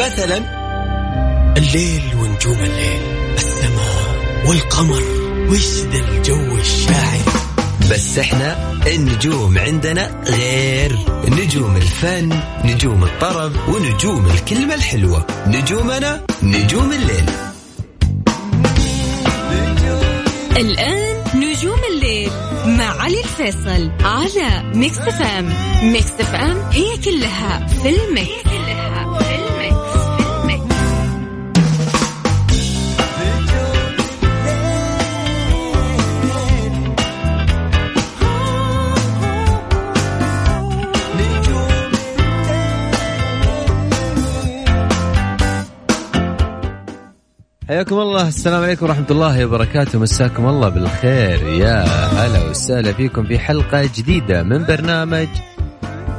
مثلا الليل ونجوم الليل السماء والقمر وش ذا الجو الشاعر. بس إحنا النجوم عندنا غير. نجوم الفن نجوم الطرب ونجوم الكلمة الحلوة. نجومنا نجوم الليل. الآن نجوم الليل مع علي الفيصل على Mix FM Mix FM هي كلها في ال mix. حياكم الله. السلام عليكم ورحمة الله وبركاته. مساكم الله بالخير. يا هلا وسهلا فيكم في حلقة جديدة من برنامج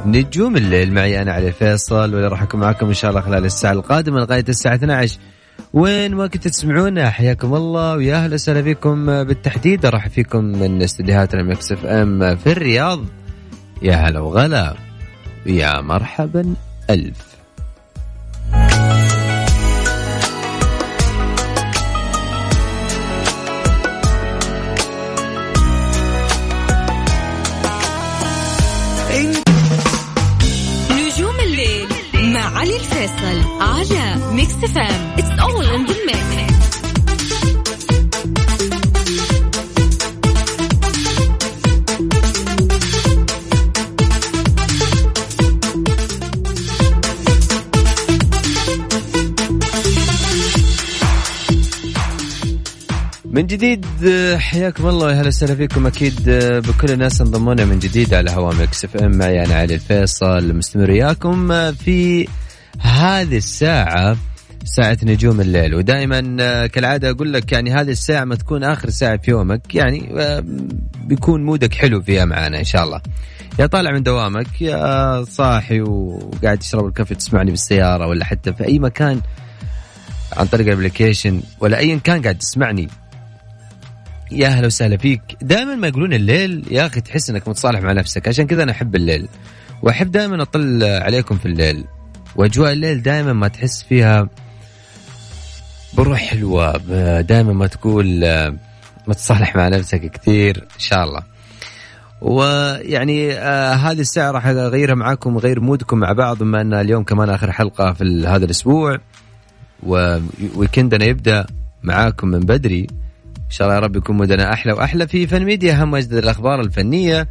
نجوم الليل. معي أنا علي فيصل واللي راح أكون معكم إن شاء الله خلال الساعة القادمة لغاية الساعة 12 وين ما كنتوا تسمعونا حياكم الله. ويا أهلا وسهلا فيكم بالتحديد. راح فيكم من استديوهات ال Mix FM في الرياض. يا هلا وغلا. يا مرحبا ألف. الفيصل على Mix FM it's all in من جديد آه، حياكم الله ويا هلا وسهلا فيكم. أكيد آه، بكل الناس انضمونا من جديد على هوا Mix FM معي أنا علي الفيصل مستمر وياكم. آه، في هذه الساعة ساعة نجوم الليل. ودائما آه، كالعادة أقول لك يعني هذه الساعة ما تكون آخر ساعة في يومك يعني آه، بيكون مودك حلو فيها معنا إن شاء الله. يا طالع من دوامك يا صاحي وقاعد تشرب الكافي تسمعني بالسيارة ولا حتى في أي مكان عن طريق الابلكيشن ولا ايا كان قاعد تسمعني. يا أهلا وسهلا فيك. دائما ما يقولون الليل يا أخي تحس إنك متصالح مع نفسك. عشان كذا أنا أحب الليل وأحب دائما أطل عليكم في الليل. وأجواء الليل دائما ما تحس فيها بروح حلوة دائما ما تقول آه، متصالح مع نفسك كثير إن شاء الله. ويعني آه هذه الساعة راح أغيرها معاكم وغير مودكم مع بعض بما أن اليوم كمان آخر حلقة في هذا الأسبوع. وويكندنا يبدأ معاكم من بدري. إن شاء الله يا رب يكون مودنا أحلى وأحلى. في فن ميديا أهم وأجدد الأخبار الفنية.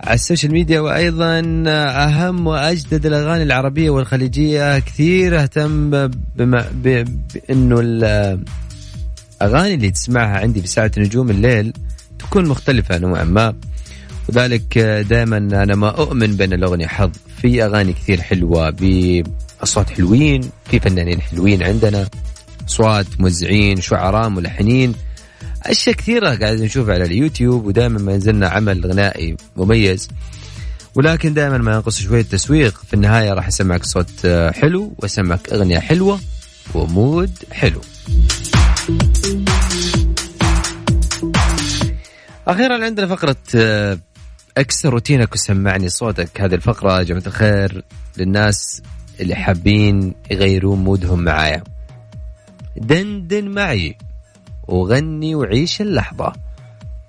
على السوشيال ميديا وأيضا أهم وأجدد الأغاني العربية والخليجية. كثير أهتم بما ب- بأنه الأغاني اللي تسمعها عندي في ساعة نجوم الليل تكون مختلفة نوعا ما. وذلك دائما أنا ما أؤمن بأن الأغنية حظ. في أغاني كثير حلوة بأصوات حلوين في فنانين حلوين عندنا أصوات موزعين شعراء ملحنين. أشياء كثيرة قاعد نشوفها على اليوتيوب ودائما ما ينزلنا عمل غنائي مميز. ولكن دائما ما ينقص شوية تسويق في النهاية راح أسمعك صوت آه، حلو وأسمعك أغنية حلوة و mood حلو. أخيرا عندنا فقرة آه، اكسر روتينك وسمعني صوتك. هذه الفقرة يا جماعة الخير للناس اللي حابين يغيرون mood هم معايا. دندن معي. وغني وعيش اللحظة.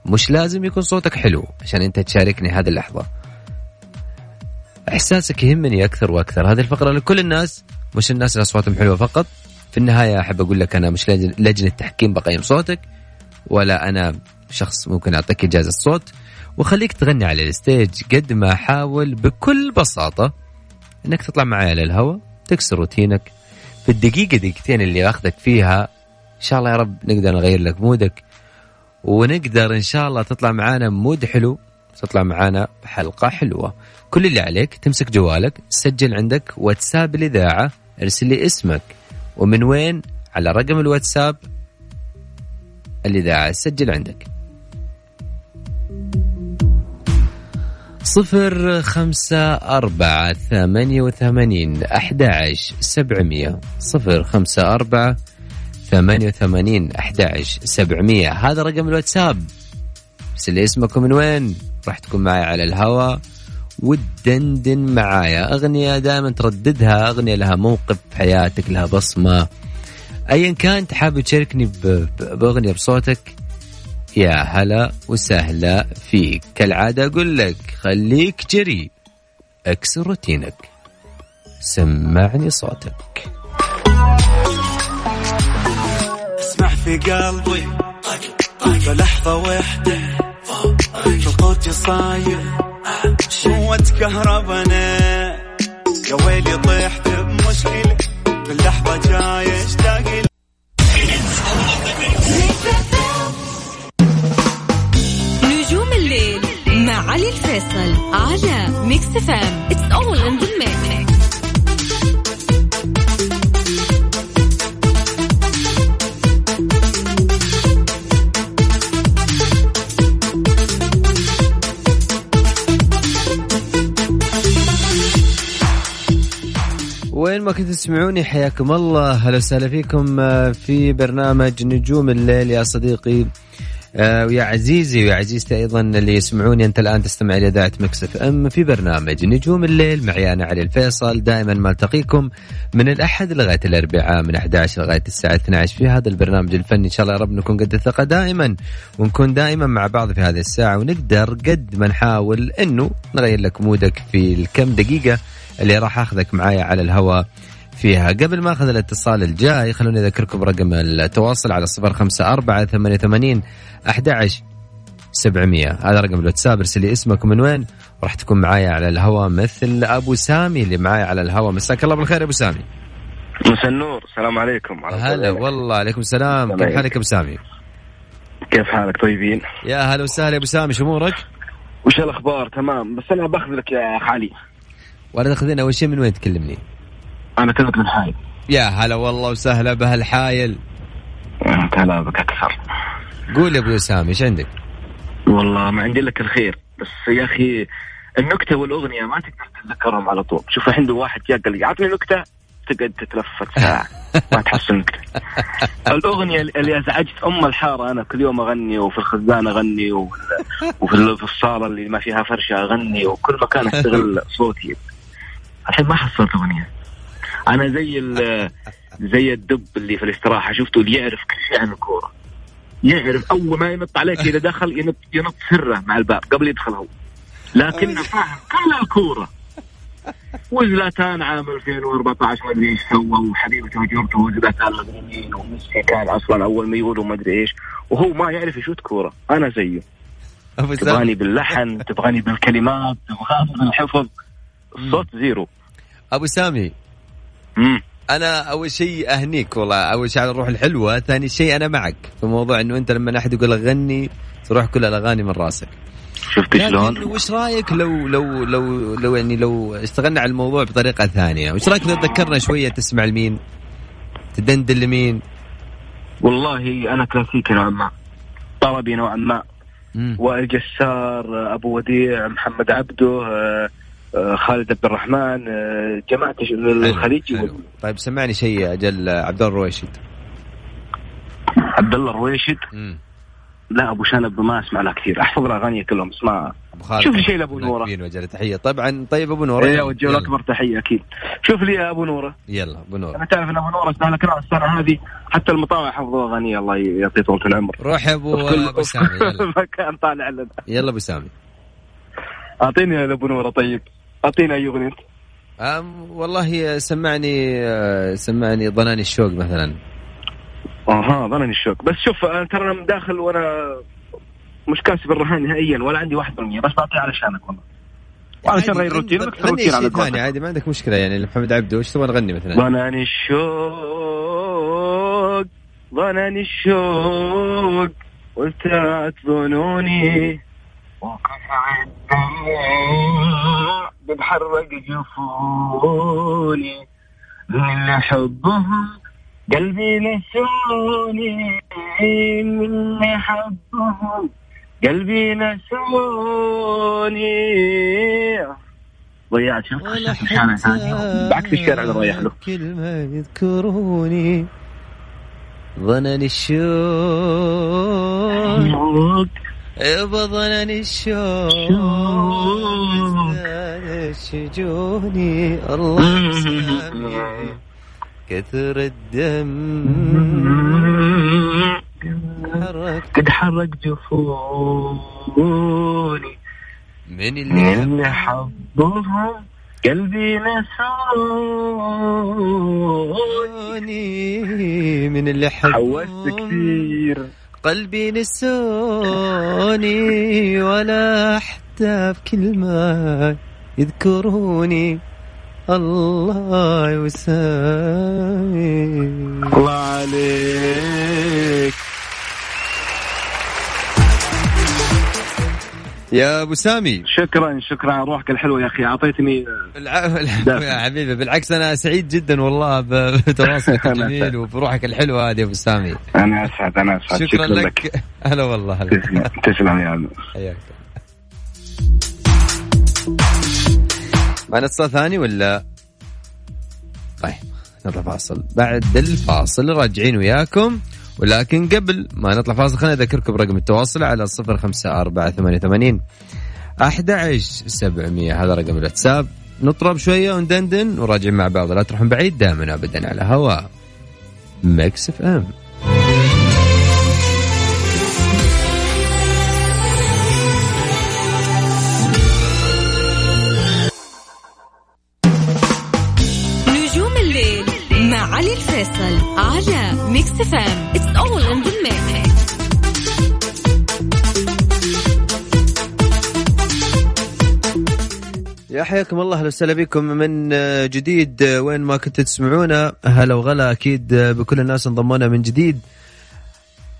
مش لازم يكون صوتك حلو عشان أنت تشاركني هذه اللحظة. إحساسك يهمني أكثر وأكثر. هذه الفقرة لكل الناس مش الناس اللي أصواتهم حلوة فقط. في النهاية أحب أقول لك أنا مش لجنة تحكيم بقيم صوتك ولا أنا شخص ممكن أعطيك إجازة صوت وخليك تغني على الستيج قد ما احاول بكل بساطة إنك تطلع معي على الهواء تكسر روتينك. في الدقيقة دقيقتين اللي أخذك فيها إن شاء الله يا رب نقدر نغير لك mood ك ونقدر إن شاء الله تطلع معانا mood حلو تطلع معانا بحلقه حلوة. كل اللي عليك تمسك جوالك سجل عندك واتساب الإذاعة ارسل لي اسمك. ومن وين؟ على رقم الواتساب الإذاعة سجل عندك. صفر خمسة أربعة ثمانية وثمانين أحد عشر سبعمية. صفر خمسة أربعة ثمانية وثمانين أحد عشر سبعمية. هذا رقم الواتساب. ارسل لي اسمك من وين؟ راح تكون معي على الهواء وتدندن معايا. أغنية دائما ترددها. أغنية لها موقف في حياتك لها بصمة. أيا كان حابب تشاركني بأغنية بصوتك يا هلا وسهلا فيك. كالعادة أقول لك خليك جري. أكسر روتينك. سمعني صوتك. في قلبي. لحظة واحدة. في صاير. قوة كهربنا يا ويلي طيحت بمشكلة. باللحظة جاي اشتاق نجوم الليل مع علي الفيصل على Mix FM it's all in the mix وين ما كنتوا تسمعوني حياكم الله. هلا وسهلا فيكم آه، في برنامج نجوم الليل يا صديقي. آه، ويا عزيزي ويا عزيزتي أيضا اللي يسمعوني أنت الآن تستمع إلى إذاعة مكسف إم في برنامج نجوم الليل. معي أنا علي الفيصل دائما ما ألتقيكم من الأحد لغاية الأربعاء من 11 لغاية الساعة 12 في هذا البرنامج الفني. إن شاء الله يا رب نكون قد الثقة دائما ونكون دائما مع بعض في هذه الساعة ونقدر قد ما نحاول إنه نغير لك مودك في الكم دقيقة اللي راح أخذك معايا على الهواء فيها. قبل ما أخذ الاتصال الجاي خلوني أذكركم رقم التواصل على صفر خمسة أربعة ثمانية ثمانين أحد سبعمية. هذا رقم الواتساب ارسل لي اسمك من وين وراح تكون معايا على الهواء مثل أبو سامي اللي معايا على الهواء. مساك الله بالخير أبو سامي. مساء النور. السلام عليكم. هلا والله عليكم السلام. كيف حالك أبو سامي؟ كيف حالك؟ طيبين؟ يا هلا وسهلا أبو سامي. شو أمورك؟ وش الأخبار؟ تمام. بس أنا بأخذ لك يا خالي ولا تاخذين أول شيء من وين تكلمني؟ أنا كلمك من حايل. يا هلا والله وسهلا بهالحايل. هلا بك أكثر. قول يا أبو سامي إيش عندك؟ والله ما عندي لك الخير. بس يا أخي النكتة والأغنية ما تقدر تتذكرهم على طول. شوف عنده واحد جاء قال لي عطني نكتة. تقعد تتلفت ساعة. ما تحصل نكته الأغنية اللي أزعجت أم الحارة أنا كل يوم أغني وفي الخزان أغني وفي الصالة اللي ما فيها فرشة أغني وكل مكان استغل صوتي. الحين ما حصلت أغنية. أنا زي زي الدب اللي في الاستراحة شفته اللي يعرف كل شيء عن الكورة. يعرف أول ما ينط عليك إذا دخل ينط ينط سرة مع الباب قبل يدخل هو. لكنه فاهم كل الكورة. وزلاتان عام 2014 ما أدري إيش سوى وحبيبته وجورته وزلاتان ما ادري مين وميسي كان أصلا أول ما يقول وما أدري إيش. وهو ما يعرف يشوت كورة. أنا زيه. تبغاني باللحن تبغاني بالكلمات تبغاني بالحفظ. الصوت زيرو أبو سامي مم. أنا أول شيء أهنيك والله أول شيء على الروح الحلوة ثاني شيء أنا معك في موضوع إنه أنت لما أحد يقول لك غني تروح كل الأغاني من راسك شفت شلون؟ وش رأيك لو لو لو لو يعني لو اشتغلنا على الموضوع بطريقة ثانية، وش رأيك لو تذكرنا شوية تسمع لمين؟ تدندن لمين؟ والله أنا كلاسيكي نوعا ما طربي نوعا ما وائل جسار أبو وديع محمد عبده آه، خالد عبد الرحمن آه، جماعة الخليجي. طيب سمعني شيء أجل عبد الله الرويشد. عبد الله الرويشد؟ لا أبو شنب ما أسمع له كثير. أحفظ له اغاني كلهم اسمع. شوف لي شيء لأبو نورة. وجه تحيه طبعا طيب أبو نورة. إيه أوجه له أكبر تحية أكيد. شوف لي يا أبو نورة. يلا أبو نورة. أنا تعرف إن أبو نورة استاهل كلام السنة هذه حتى المطاوع حفظوا أغاني الله يعطيه طول العمر. روح يا ابو أبو سامي مكان طالع لنا يلا أبو سامي. أعطيني يا أبو نورة طيب. أعطينا اي أغنية. والله سمعني سمعني ضناني الشوق مثلا. أها ظنني الشوك بس شوف أنا ترى أنا داخل وأنا مش كاسب الرهان نهائيا ولا عندي 1% بس بعطيه علشانك والله. وعلشان غير روتين روتين على ثاني عادي ما عندك مشكلة يعني محمد عبده وش تبغى نغني مثلا؟ ظناني الشوق ظناني الشوق وسعت ظنوني. وقطع بتحرق جفوني من حبهم قلبي نسوني من حبهم قلبي نسوني. ضيعت شوف بعكس الشارع اللي رايح له. كل ما يذكروني. ظنني الشوق. يبا ظنني الشوق. الشجوني الله يسامي كثر الدم. قد حرك جفوني. من اللي اللي حبها قلبي نسوني. من اللي حوست حبوني. كثير. قلبي نسوني. ولا حتى كلمة يذكروني. الله يسامي الله عليك. يا أبو سامي. شكرا شكرا. على روحك الحلوة يا أخي. أعطيتني العفو العفو يا حبيبي بالعكس أنا سعيد جدا والله بتواصلك الجميل وبروحك الحلوة هذه يا أبو سامي. أنا أسعد أنا أسعد. شكرا لك. هلا والله هلا. تسلم تسلم يا عم حياك معنا اتصال ثاني ولا؟ طيب نطلع فاصل. بعد الفاصل راجعين وياكم. ولكن قبل ما نطلع فاصل خليني أذكركم برقم التواصل على صفر خمسة أربعة ثمانية ثمانين أحد عشر سبعمية. هذا رقم الواتساب. نطرب شوية وندندن وراجعين مع بعض. لا تروحون بعيد دائما أبدا على هواء Mix FM. الفيصل على Mix FM it's all in the mix يا حياكم الله أهلا وسهلا بكم. من جديد وين ما كنتوا تسمعونا هلا وغلا أكيد بكل الناس انضمونا من جديد.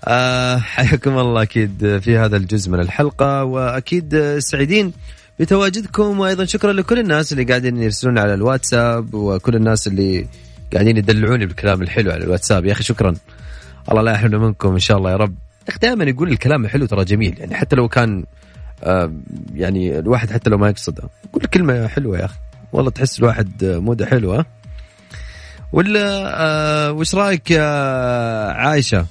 آه، حياكم الله أكيد في هذا الجزء من الحلقة. وأكيد سعيدين بتواجدكم وأيضا شكرا لكل الناس اللي قاعدين يرسلون على الواتساب وكل الناس اللي قاعدين يدلعوني بالكلام الحلو على الواتساب. يا أخي شكرا. الله لا يحرمنا منكم إن شاء الله يا رب. يا أخي دائما يقول الكلام الحلو ترى جميل. يعني حتى لو كان آه، يعني الواحد حتى لو ما يقصدها قول كلمة حلوة يا أخي. والله تحس الواحد موده حلو ها؟ ولا آه وش رأيك يا عايشة؟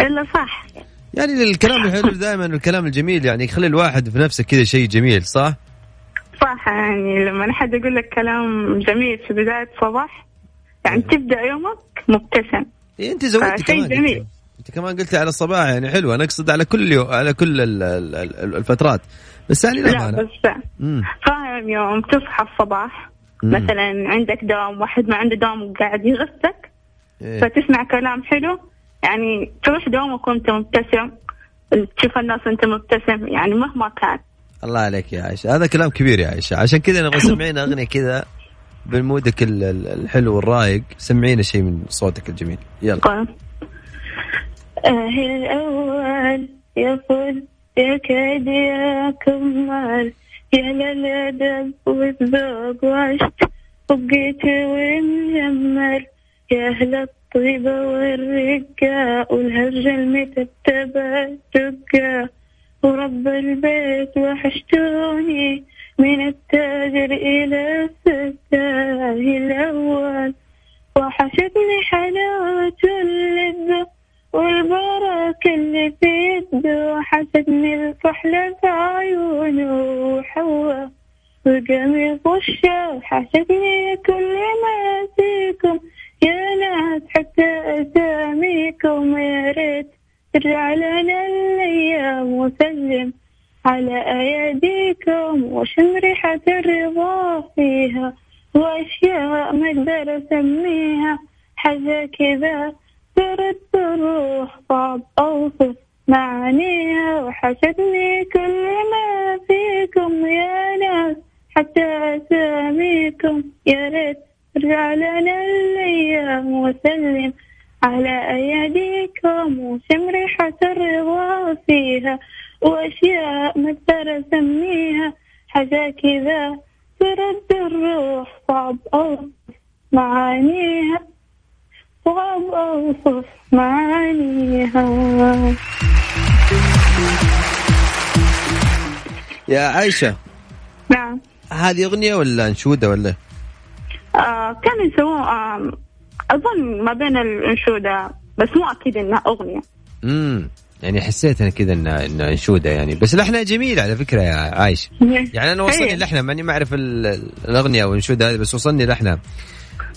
إلا صح. يعني الكلام الحلو دائما الكلام الجميل يعني يخلي الواحد في نفسه كذا شيء جميل صح؟ صح يعني لما حد يقول لك كلام جميل في بداية صباح يعني تبدأ يومك مبتسم. إيه أنت زودتي كمان جميل. انت, أنت كمان قلتي على الصباح يعني حلوة. أنا أقصد على كل يوم على كل ال- ال- ال- الفترات. بس يعني لا. بس. فاهم يوم تصحى الصباح. مم. مثلا عندك دوام واحد ما عنده دوام وقاعد يغثك إيه. فتسمع كلام حلو. يعني تروح دوامك وأنت مبتسم. تشوف الناس وأنت مبتسم. يعني مهما كان. الله عليك يا عائشة. هذا كلام كبير يا عائشة. عشان كذا نبغى سمعينا أغنية كذا. ال- الحلو والرايق سمعينا شيء من صوتك الجميل. يلا. طيب. الأول يا فل يا كاد يا كمال يا للأدب والذوق وعشت وبقيت ومجمل يا أهل الطيبة والرقة والهرج المتبتبة الدقة ورب البيت وحشتوني من التاجر إلى الستار الأول. وحشتني حلاوة اللذة والبركة اللي في يده. وحشتني الكحلة في عيونه وحوا وقميص الشاو حشتني كل ما فيكم. يا ناس حتى أساميكم. يا ريت ترجع لنا الأيام وسلم. على أيديكم وشم ريحة الرضا فيها وأشياء ما أقدر أسميها. حاجة كذا ترد الروح صعب أوصف معانيها وحشتني كل ما فيكم يا ناس. حتى أساميكم يا ريت ترجع لنا الأيام وسلم على أيديكم وشم ريحة الرضا فيها وأشياء ما أقدر أسميها. حاجة كذا. ترد الروح. صعب أوصف معانيها. صعب أوصف معانيها. يا عائشة. نعم. هذه أغنية ولا أنشودة ولا؟ آه كانوا يسوون آه أظن ما بين الأنشودة بس مو أكيد إنها أغنية. امم يعني حسيت أنا كذا ان إن أنشودة يعني. بس لحنها جميل على فكرة يا عايش. يعني أنا وصلني إيه. لحنها ماني ما اعرف ال- الأغنية أو الأنشودة هذه بس وصلني لحنها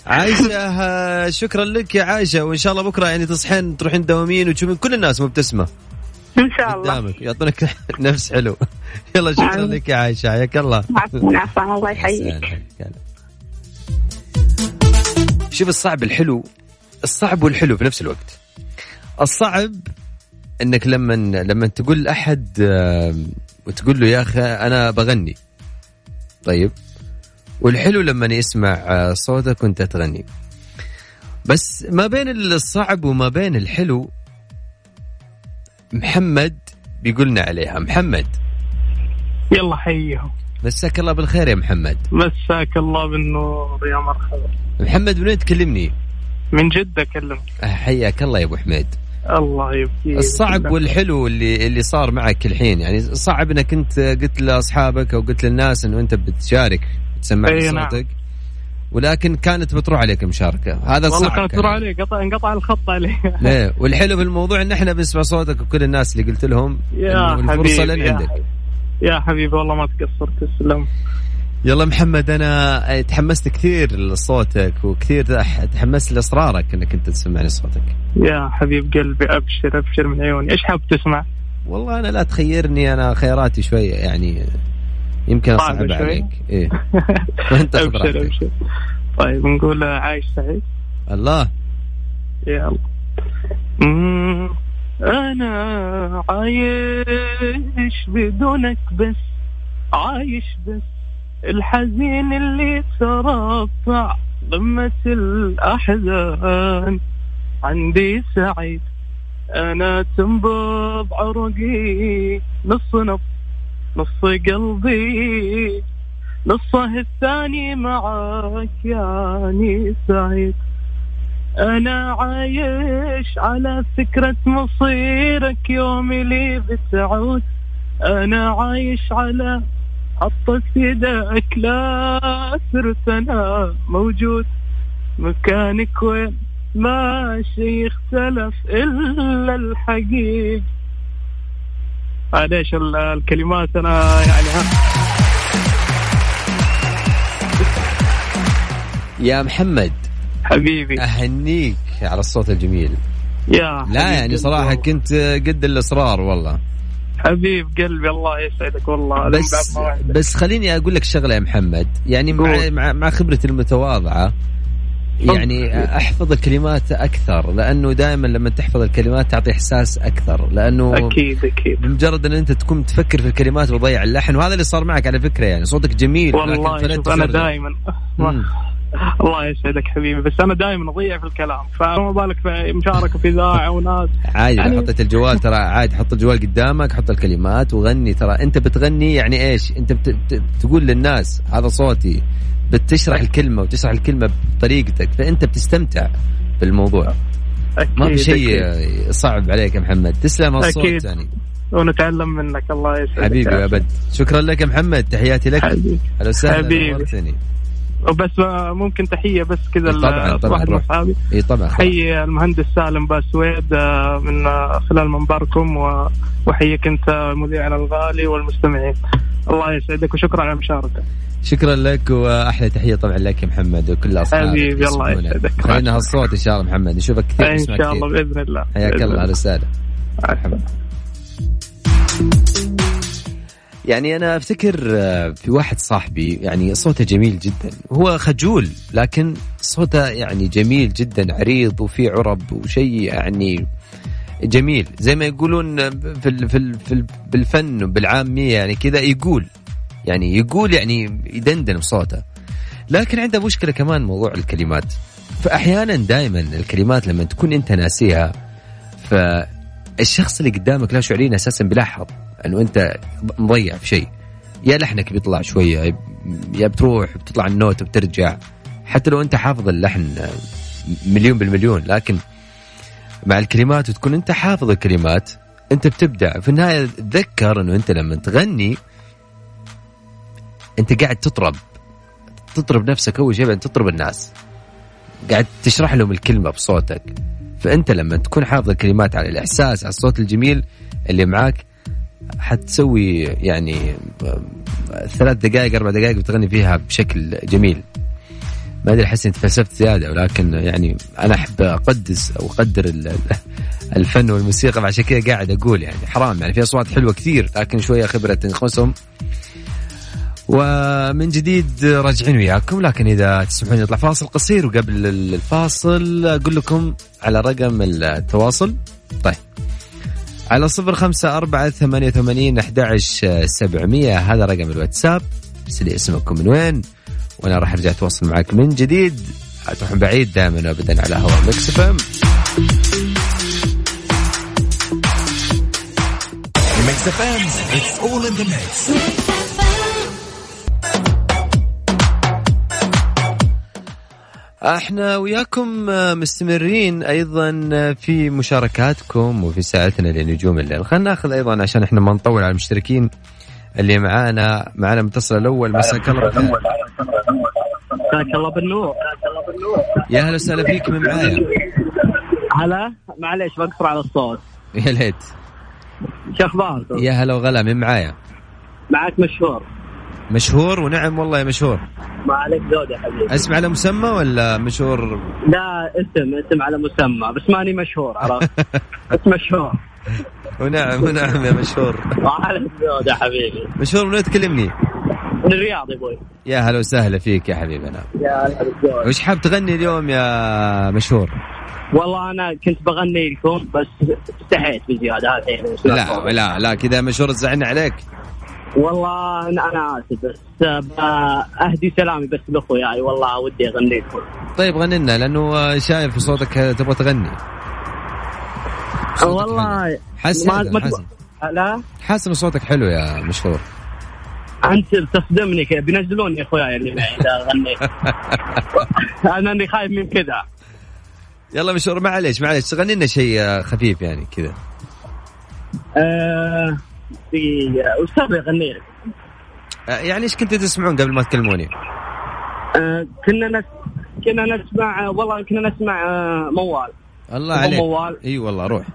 عايشة شكرا لك يا عايشة وإن شاء الله بكرة يعني تصحين تروحين دوامين وتشوفين كل الناس مبتسمة إن شاء الله. قدامك يعطونك نفس حلو. يلا شكرا. لك يا عايشة حياك الله. عفوا الله يحييك. شوف الصعب الحلو الصعب والحلو في نفس الوقت. الصعب إنك لما لما تقول لأحد وتقول له يا أخي أنا بغني. طيب. والحلو لما يسمع آه، صوتك وأنت تغني. بس ما بين الصعب وما بين الحلو محمد بيقولنا عليها. محمد. يلا حيهم مساك الله بالخير يا محمد. مساك الله بالنور يا مرحبا. محمد من وين تكلمني؟ من جدة أكلمك. حياك الله يا أبو حميد. الله يبقيك الصعب والحلو اللي اللي صار معك الحين يعني صعب إنك أنت قلت لأصحابك أو قلت للناس إنه أنت بتشارك إي نعم. صوتك ولكن كانت بتروح عليك مشاركة هذا والله صعب كانت كان. تروح علي قطع انقطع الخط علي ليه والحلو في الموضوع إن إحنا بنسمع صوتك وكل الناس اللي قلت لهم يا الفرصة يا عندك. يا حبيبي والله ما تقصر تسلم يلا محمد أنا تحمست كثير لصوتك وكثير تحمست لإصرارك إنك أنت تسمعني صوتك. يا حبيب قلبي أبشر أبشر من عيوني. إيش حاب تسمع؟ والله أنا لا تخيرني أنا خياراتي شوية يعني يمكن أصعب شوي. عليك. إيه. وأنت خذ أبشر. أبشر. طيب نقول عايش سعيد. الله. يلا. مم، أنا عايش بدونك بس عايش بس. الحزين اللي ترفع قمة الأحزان. عندي سعيد أنا تنبض عرقي نص نص نص قلبي. نصه الثاني معاك يعني سعيد. أنا عايش على فكرة مصيرك يوم اللي بتعود. أنا عايش على حطت يدك لا صرت أنا موجود مكانك وين؟ ما شي يختلف إلا الحقيق معليش ال- الكلمات أنا يعني ها. يا محمد. حبيبي. أهنيك على الصوت الجميل. يا لا يعني صراحة. كنت قد الإصرار والله. حبيب قلبي الله يسعدك والله بس. بس خليني أقول لك شغلة يا محمد يعني مع. مع, مع خبرتي المتواضعة يعني أحفظ الكلمات أكثر لأنه دائما لما تحفظ الكلمات تعطي إحساس أكثر لأنه أكيد أكيد بمجرد أن أنت تكون تفكر في الكلمات وتضيع اللحن وهذا اللي صار معك على فكرة يعني صوتك جميل والله لكن أنا. دائما. الله يسعدك حبيبي بس أنا دائما أضيع في الكلام فما بالك في مشاركة في إذاعة وناس؟ عادي يعني- حطيت الجوال ترى عادي حط الجوال قدامك حط الكلمات وغني ترى أنت بتغني يعني إيش؟ أنت بت... بت... تقول للناس هذا صوتي بتشرح الكلمة وتشرح الكلمة بطريقتك فأنت بتستمتع بالموضوع. أكيد ما في شيء أكيد. صعب عليك يا محمد. تسلم هالصوت أكيد. يعني. ونتعلم منك الله يسعدك حبيبي أبد. شكرا لك يا محمد تحياتي لك. حبيبي. وسهلا حبيبي. وبس ممكن تحية بس كذا إيه طبعاً، طبعاً، واحد من. اصحابي اي طبعا. حي المهندس سالم باسويد آه، من خلال منبركم و- وحيك أنت مذيعنا الغالي والمستمعين. الله يسعدك وشكرا على المشاركه شكرا لك وأحلى تحية طبعا لك يا محمد وكل أصحابك حبيبي، الله. يسعدك. خلينا هالصوت إن شاء الله محمد نشوفك كثير إن شاء الله بإذن الله. حياك الله أهلا وسهلا. مرحبا يعني أنا أفتكر آه، في واحد صاحبي يعني صوته جميل جدا. هو خجول لكن صوته يعني جميل جدا عريض وفي عرب وشيء يعني جميل. زي ما يقولون في ال في ال في ال بالفن وبالعامية يعني كذا يقول. يعني يقول يعني يدندن بصوته. لكن عنده مشكلة كمان موضوع الكلمات. فاحيانا دائما الكلمات لما تكون أنت ناسيها فالشخص اللي قدامك لا شعوريا أساسا بيلاحظ إنه أنت مضيع في شيء. يا لحنك بيطلع شوية يا بتروح بتطلع النوت وبترجع حتى لو أنت حافظ اللحن مليون بالمليون لكن مع الكلمات وتكون أنت حافظ الكلمات أنت بتبدع في النهاية تذكر إنه أنت لما تغني أنت قاعد تطرب. تطرب نفسك أول شيء بعدين تطرب الناس. قاعد تشرح لهم الكلمة بصوتك. فأنت لما تكون حافظ الكلمات على الإحساس على الصوت الجميل اللي معاك حتسوي يعني ثلاث دقائق أربع دقائق بتغني فيها بشكل جميل. ما أدري أحس إني تفلسفت زيادة ولكن يعني أنا أحب أقدس أو أقدر ال- ال- الفن والموسيقى فعشان كذا قاعد أقول يعني حرام يعني في أصوات حلوة كثير لكن شوية خبرة تنقصهم. ومن جديد راجعين وياكم لكن إذا تسمحون نطلع فاصل قصير وقبل الفاصل أقول لكم على رقم التواصل. طيب. على صفر خمسة أربعة ثمانية ثمانين أحد سبعمية. هذا رقم الواتساب. بس لي اسمكم من وين؟ وأنا راح أرجع أتواصل معك من جديد. تروحون بعيد دائما وأبدا على هوا Mix FM. Mix FM, it's all in the mix. إحنا وياكم مستمرين أيضا في مشاركاتكم وفي ساعتنا لنجوم الليل. خلينا ناخذ أيضا عشان إحنا ما نطول على المشتركين اللي معانا. معانا المتصل الأول مساك الله بالخير. مساك الله بالنور. يا هلا وسهلا فيك من معايا؟ هلا؟ معليش بقصر على الصوت. يا ليت. شو أخباركم؟ يا هلا وغلا من معايا؟ معك مشهور. مشهور؟ ونعم والله يا مشهور. ما عليك زود يا حبيبي. اسم على مسمى ولا مشهور؟ لا اسم اسم على مسمى بس ماني مشهور عرفت؟ بس مشهور. ونعم ونعم يا مشهور. ما عليك زود يا حبيبي. مشهور من وين تكلمني؟ من الرياض يا أبوي يا هلا وسهلا فيك يا حبيبنا يا هلا. وش حاب تغني اليوم يا مشهور؟ والله أنا كنت بغني لكم بس استحيت بزيادة هذه لا لا لا كذا مشهور تزعلنا عليك. والله أنا آسف بس أهدي سلامي بس لاخوياي والله ودي اغني لكم طيب غني لنا لأنه شايف في صوتك تبغى تغني. والله حسن حسن. لا؟ حاسس ان صوتك حلو يا مشهور. أنت بتصدمني كذا بينزلوني يا أخوياي اللي معي إذا غنيت أنا اني خايف من كذا. يلا مشهور معليش معليش تغني لنا شيء آه، خفيف يعني كذا. آه، في أستاذ يغني لك آه، يعني إيش كنتوا تسمعون قبل ما تكلموني؟ آه، كنا نس... كنا نسمع والله كنا نسمع آه، موال. الله عليك. موال. إي والله روح.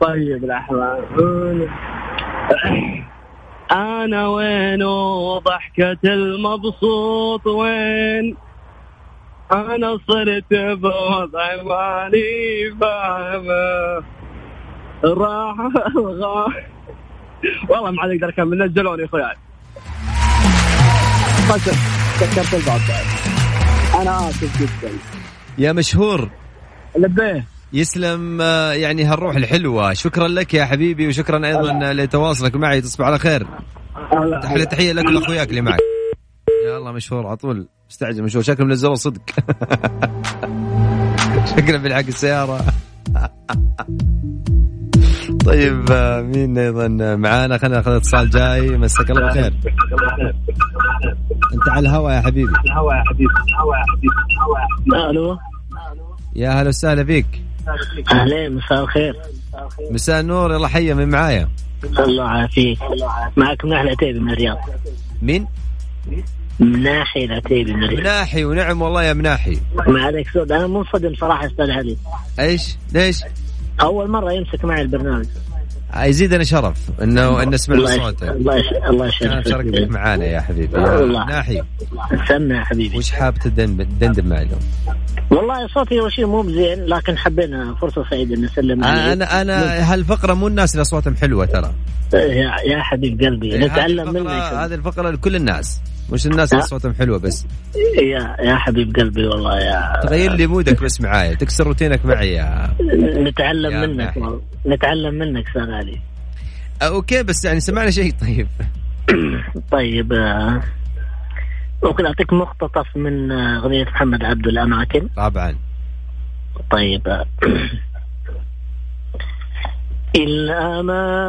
طيب لحظة أنا وين وضحكة المبسوط؟ وين؟ أنا صرت بوضع ماني فاهمة؟ راح. الغى والله ما عاد أقدر اكمل نزلوني يا اخوياي. بس سكرت الباب. أنا آسف جدا. يا مشهور. لبيه يسلم آه، يعني هالروح الحلوة. شكرا لك يا حبيبي وشكرا أيضا لتواصلك معي. تصبح على خير. تحية تحية لك ولأخوياك اللي معك. يا الله مشهور على طول. مستعجل مشهور. شكله منزله صدق. شكله بيلحق السيارة. طيب مين أيضا معانا؟ خلينا ناخذ اتصال جاي. مساك الله بالخير أنت على الهوا يا حبيبي. الهوا يا حبيبي الهوا يا حبيبي ألو؟ يا هلا وسهلا فيك. أهلين مساء الخير. مساء النور. يلا حيه من معايا؟ الله يعافيك. معكم ناحية العتيبي من الرياض. مين؟ من ناحية العتيبي من الرياض. مناحي ونعم والله يا مناحي ما عليك سود أنا منصدم صراحة أستاذ علي. إيش؟ ليش؟ أول مرة يمسك معي البرنامج. يزيدنا شرف إنه ان يش- صوتك الله الله يشرفك شركتك معانا يا حبيبي. يا والله. مناحي سمع يا حبيبي. وش حاب تدندن معي اليوم؟ والله صوتي اول شيء مو بزين لكن حبينا فرصة سعيدة ان نسلم عليك. أنا أنا هالفقرة مو الناس اللي أصواتهم حلوة ترى. يا, يا حبيب قلبي نتعلم هذه الفقرة- منك. هذه الفقرة لكل الناس. مش الناس اللي؟ أصواتهم حلوة بس. يا يا حبيب قلبي والله يا تغير لي مودك بس معايا تكسر روتينك معي يا نتعلم يا منك. ناحي. نتعلم منك أستاذ علي آه، أوكي بس يعني سمعنا شيء طيب. طيب آه، ممكن أعطيك مقتطف من آه، أغنية محمد عبده الأماكن؟ طبعا. طيب الأماكن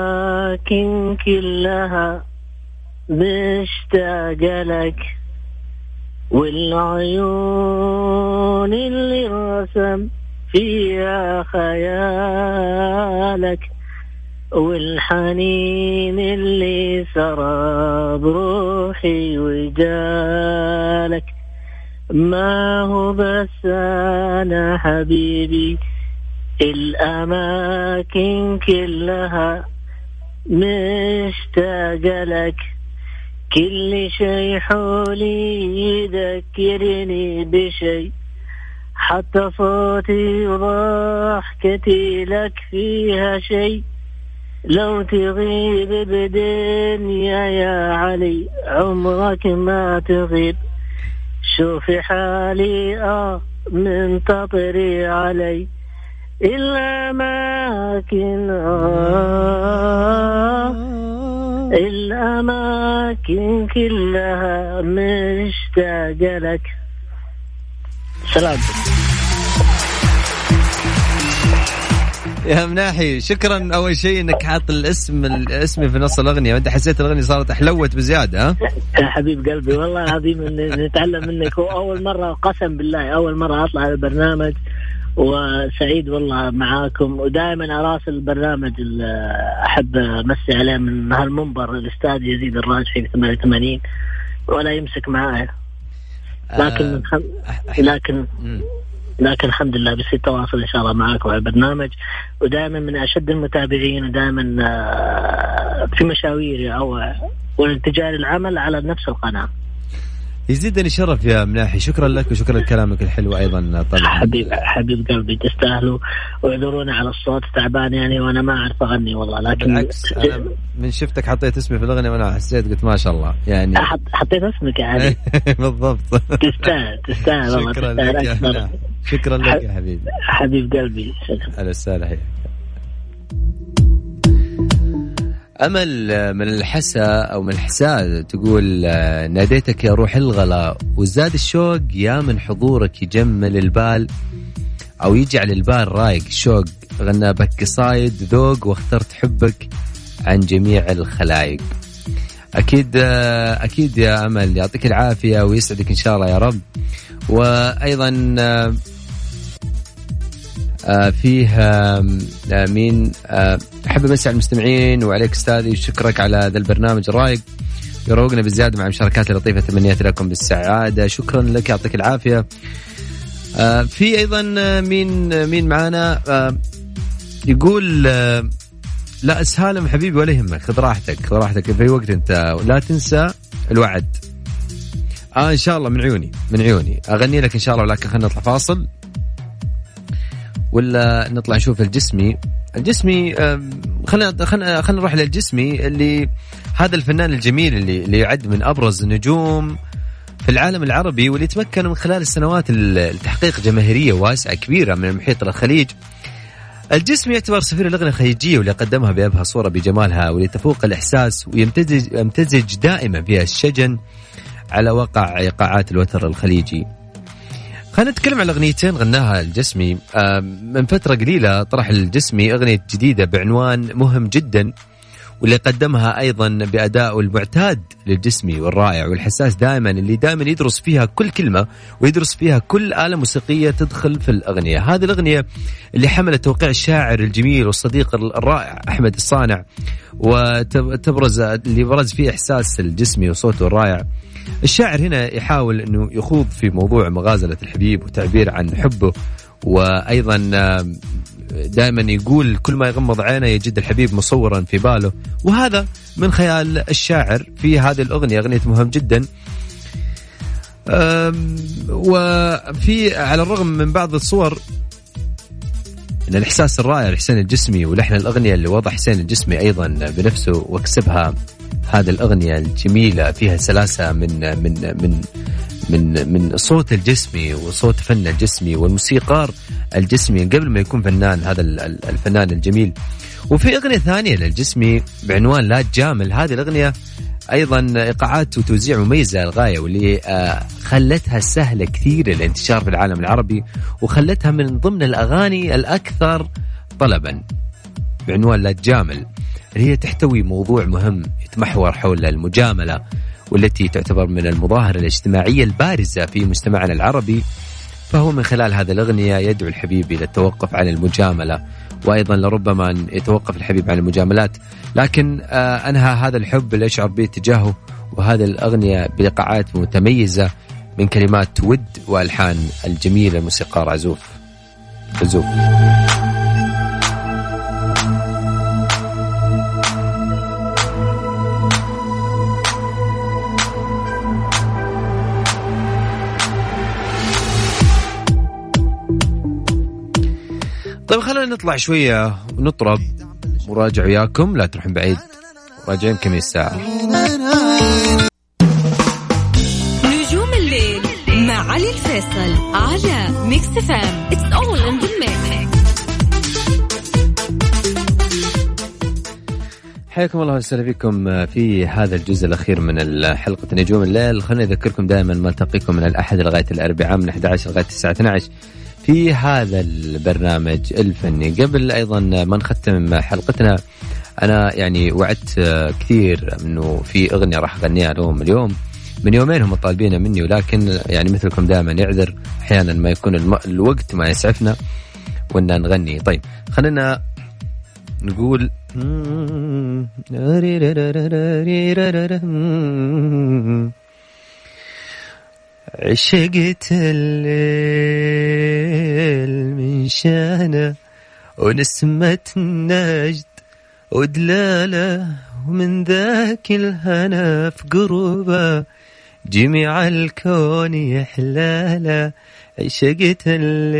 كلها مشتاقة لك والعيون اللي رسم فيها خيالك. والحنين اللي سرى بروحي وجالك. ما هو بس أنا حبيبي الأماكن كلها مشتاقة لك. كل شيء حولي يذكرني بشيء حتى صوتي وضحكتي لك فيها شيء لو تغيب بدنيا يا علي عمرك ما تغيب. شوفي حالي آه منتظري علي. الأماكن آه الأماكن كلها مشتاقة لك. سلام. يا مناحي شكرا أول شيء إنك حاط الاسم الاسم في نص الأغنية. وأنت حسيت الأغنية صارت حلوت بزيادة ها؟ يا حبيب قلبي والله العظيم نتعلم منك. واول مرة قسم بالله أول مرة أطلع على البرنامج. وسعيد والله معاكم. ودائما اراسل البرنامج اللي أحب أمسي عليه من هالمنبر الأستاذ يزيد الراجحي في 88 ولا يمسك معايا. لكن آه،. لكن. لكن الحمد لله بيصير تواصل إن شاء الله معاكم على البرنامج. ودائما من أشد المتابعين ودائما آه، في مشاويري أو والاتجاه للعمل على نفس القناة. يزيدني شرف يا مناحي. شكرا لك وشكرا لكلامك الحلو أيضا طبعا حبيب حبيب قلبي تستاهلوا واعذروني على الصوت تعبان يعني وأنا ما أعرف أغني والله لكن بالعكس أنا من شفتك حطيت اسمي في الأغنية وأنا حسيت قلت ما شاء الله يعني. حط حطيت اسمك يا علي. بالضبط. تستاهل تستاهل والله شكرا لك يا مناحي. شكرا لك يا حبيبي. حبيب قلبي أهلا وسهلا حياك امل من الحسا أو من الحساء تقول آه، ناديتك يا روح الغلا وزاد الشوق يا من حضورك يجمل البال أو يجعل البال رايق. شوق غنى بك قصايد ذوق واخترت حبك عن جميع الخلايق أكيد آه، أكيد يا أمل يعطيك العافية ويسعدك إن شاء الله يا رب. وأيضا آه، فيه آم، آه، مين آه، أحب امسي على المستمعين وعليك أستاذي وشكرك على ذا البرنامج الرايق يروقنا بزيادة مع المشاركات اللطيفه تمنياتي لكم بالسعادة. شكرا لك يعطيك العافية. آه، في أيضا آه، مين آه، مين معانا؟ آه، يقول آه، لا اسهالم حبيبي ولا يهمك خذ راحتك خذ راحتك في وقت أنت لا تنسى الوعد. آه إن شاء الله من عيوني من عيوني. أغني لك إن شاء الله ولكن خلينا نطلع فاصل. ولا نطلع نشوف الجسمي الجسمي خلينا خلينا خلينا نروح للجسمي اللي هذا الفنان الجميل اللي اللي يعد من أبرز نجوم في العالم العربي واللي تمكن من خلال السنوات ال- التحقيق جماهيرية واسعة كبيرة من المحيط الخليج الجسم يعتبر سفير الأغنية الخليجية واللي قدمها بأبهى صورة بجمالها واللي تفوق الإحساس ويمتزج يمتزج دائما فيها الشجن على وقع إيقاعات الوتر الخليجي. خلينا نتكلم عن أغنيتين غناها الجسمي آم، من فترة قليلة طرح الجسمي أغنية جديدة بعنوان مهم جدا واللي قدمها أيضا بادائه المعتاد للجسمي والرائع والحساس دائما اللي دائما يدرس فيها كل كلمة ويدرس فيها كل آلة موسيقية تدخل في الأغنية، هذه الأغنية اللي حملت توقيع الشاعر الجميل والصديق الرائع أحمد الصانع وتبرز اللي برز فيه إحساس الجسمي وصوته الرائع. الشاعر هنا يحاول إنه يخوض في موضوع مغازلة الحبيب وتعبير عن حبه وأيضا دائما يقول كل ما يغمض عينه يجد الحبيب مصورا في باله. وهذا من خيال الشاعر في هذه الأغنية أغنية مهم جدا. وفي على الرغم من بعض الصور الإحساس الرائع لحسين الجسمي ولحن الأغنية اللي وضع حسين الجسمي أيضا بنفسه واكسبها. هذه الأغنية الجميلة فيها سلاسة من من من من من صوت الجسمي وصوت فن الجسمي والموسيقار الجسمي قبل ما يكون فنان هذا ال- ال- الفنان الجميل. وفي أغنية ثانية للجسمي بعنوان لا تجامل. هذه الأغنية أيضا إيقاعات وتوزيع مميزة للغاية واللي آه، خلتها سهلة كثير الانتشار في العالم العربي وخلتها من ضمن الأغاني الأكثر طلبا بعنوان لا تجامل. اللي هي تحتوي موضوع مهم يتمحور حول المجاملة والتي تعتبر من المظاهر الاجتماعية البارزة في مجتمعنا العربي. فهو من خلال هذه الأغنية يدعو الحبيب إلى التوقف عن المجاملة وأيضا لربما أن يتوقف الحبيب عن المجاملات. لكن آه أنهى هذا الحب اللي يشعر به تجاهه وهذه الأغنية بايقاعات متميزة من كلمات ود وألحان الجميل الموسيقار عزوف. عزوف. خلينا نطلع شوية ونطرب. وراجع وياكم لا تروحون بعيد. راجعين كم ساعة. نجوم الليل مع علي الفيصل على Mix FM it's all in the حياكم الله وسهلا فيكم في هذا الجزء الأخير من حلقه نجوم الليل. خليني أذكركم دائما ما من الأحد لغاية الأربعاء من 11 لغاية الساعة 12 في هذا البرنامج الفني قبل أيضا ما نختم حلقتنا أنا يعني وعدت كثير انه في اغنيه راح اغنيها لهم اليوم من يومين هم طالبينها مني ولكن يعني مثلكم دائما يعذر أحيانا ما يكون. الوقت ما يسعفنا وإن نغني طيب خلينا نقول عشقت الليل من شانه ونسمة النجد ودلالة ومن ذاك الهنا في قربه جميع الكون يحلاله. عشقت الليل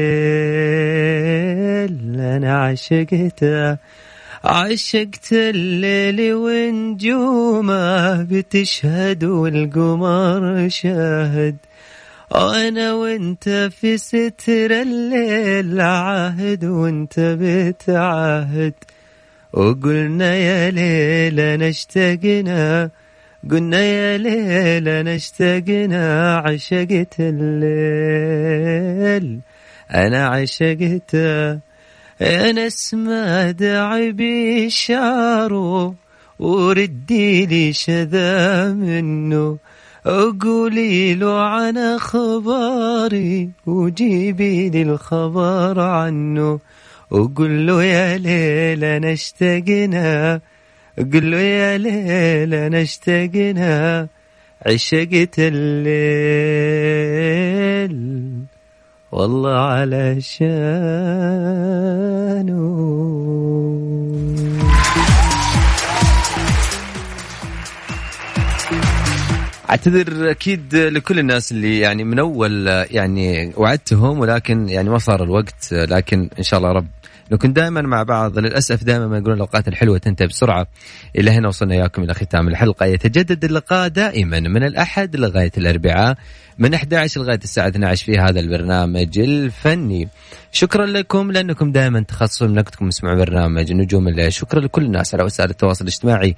أنا عشقته. عشقت الليل ونجومه بتشهد والقمر شاهد. أنا وأنت في ستر الليل عاهد وأنت بتعاهد وقلنا يا ليلة نشتقنا قلنا يا ليلة نشتقنا عشقت الليل. أنا عشقته أنا أسمع داعي بشعره وردي لي شذا منه. قولي له عن أخباري وجيبي لي الخبر عنه. وقول له يا ليلة نشتقنا قل له يا ليلة نشتقنا عشقت الليل. والله علشانه أعتذر أكيد لكل الناس اللي يعني من أول يعني وعدتهم ولكن يعني ما صار الوقت لكن إن شاء الله رب نكون دائما مع بعض. للأسف دائما ما يقولون الأوقات الحلوة تنتهي بسرعة. إلى هنا وصلنا إياكم إلى ختام الحلقة. يتجدد اللقاء دائما من الأحد لغاية الأربعاء. من 11 لغاية الساعة 12 في هذا البرنامج الفني. شكرا لكم لأنكم دائما تخصصون من وقتكم تسمعوا برنامج نجوم الليل. شكرا لكل الناس على وسائل التواصل الاجتماعي.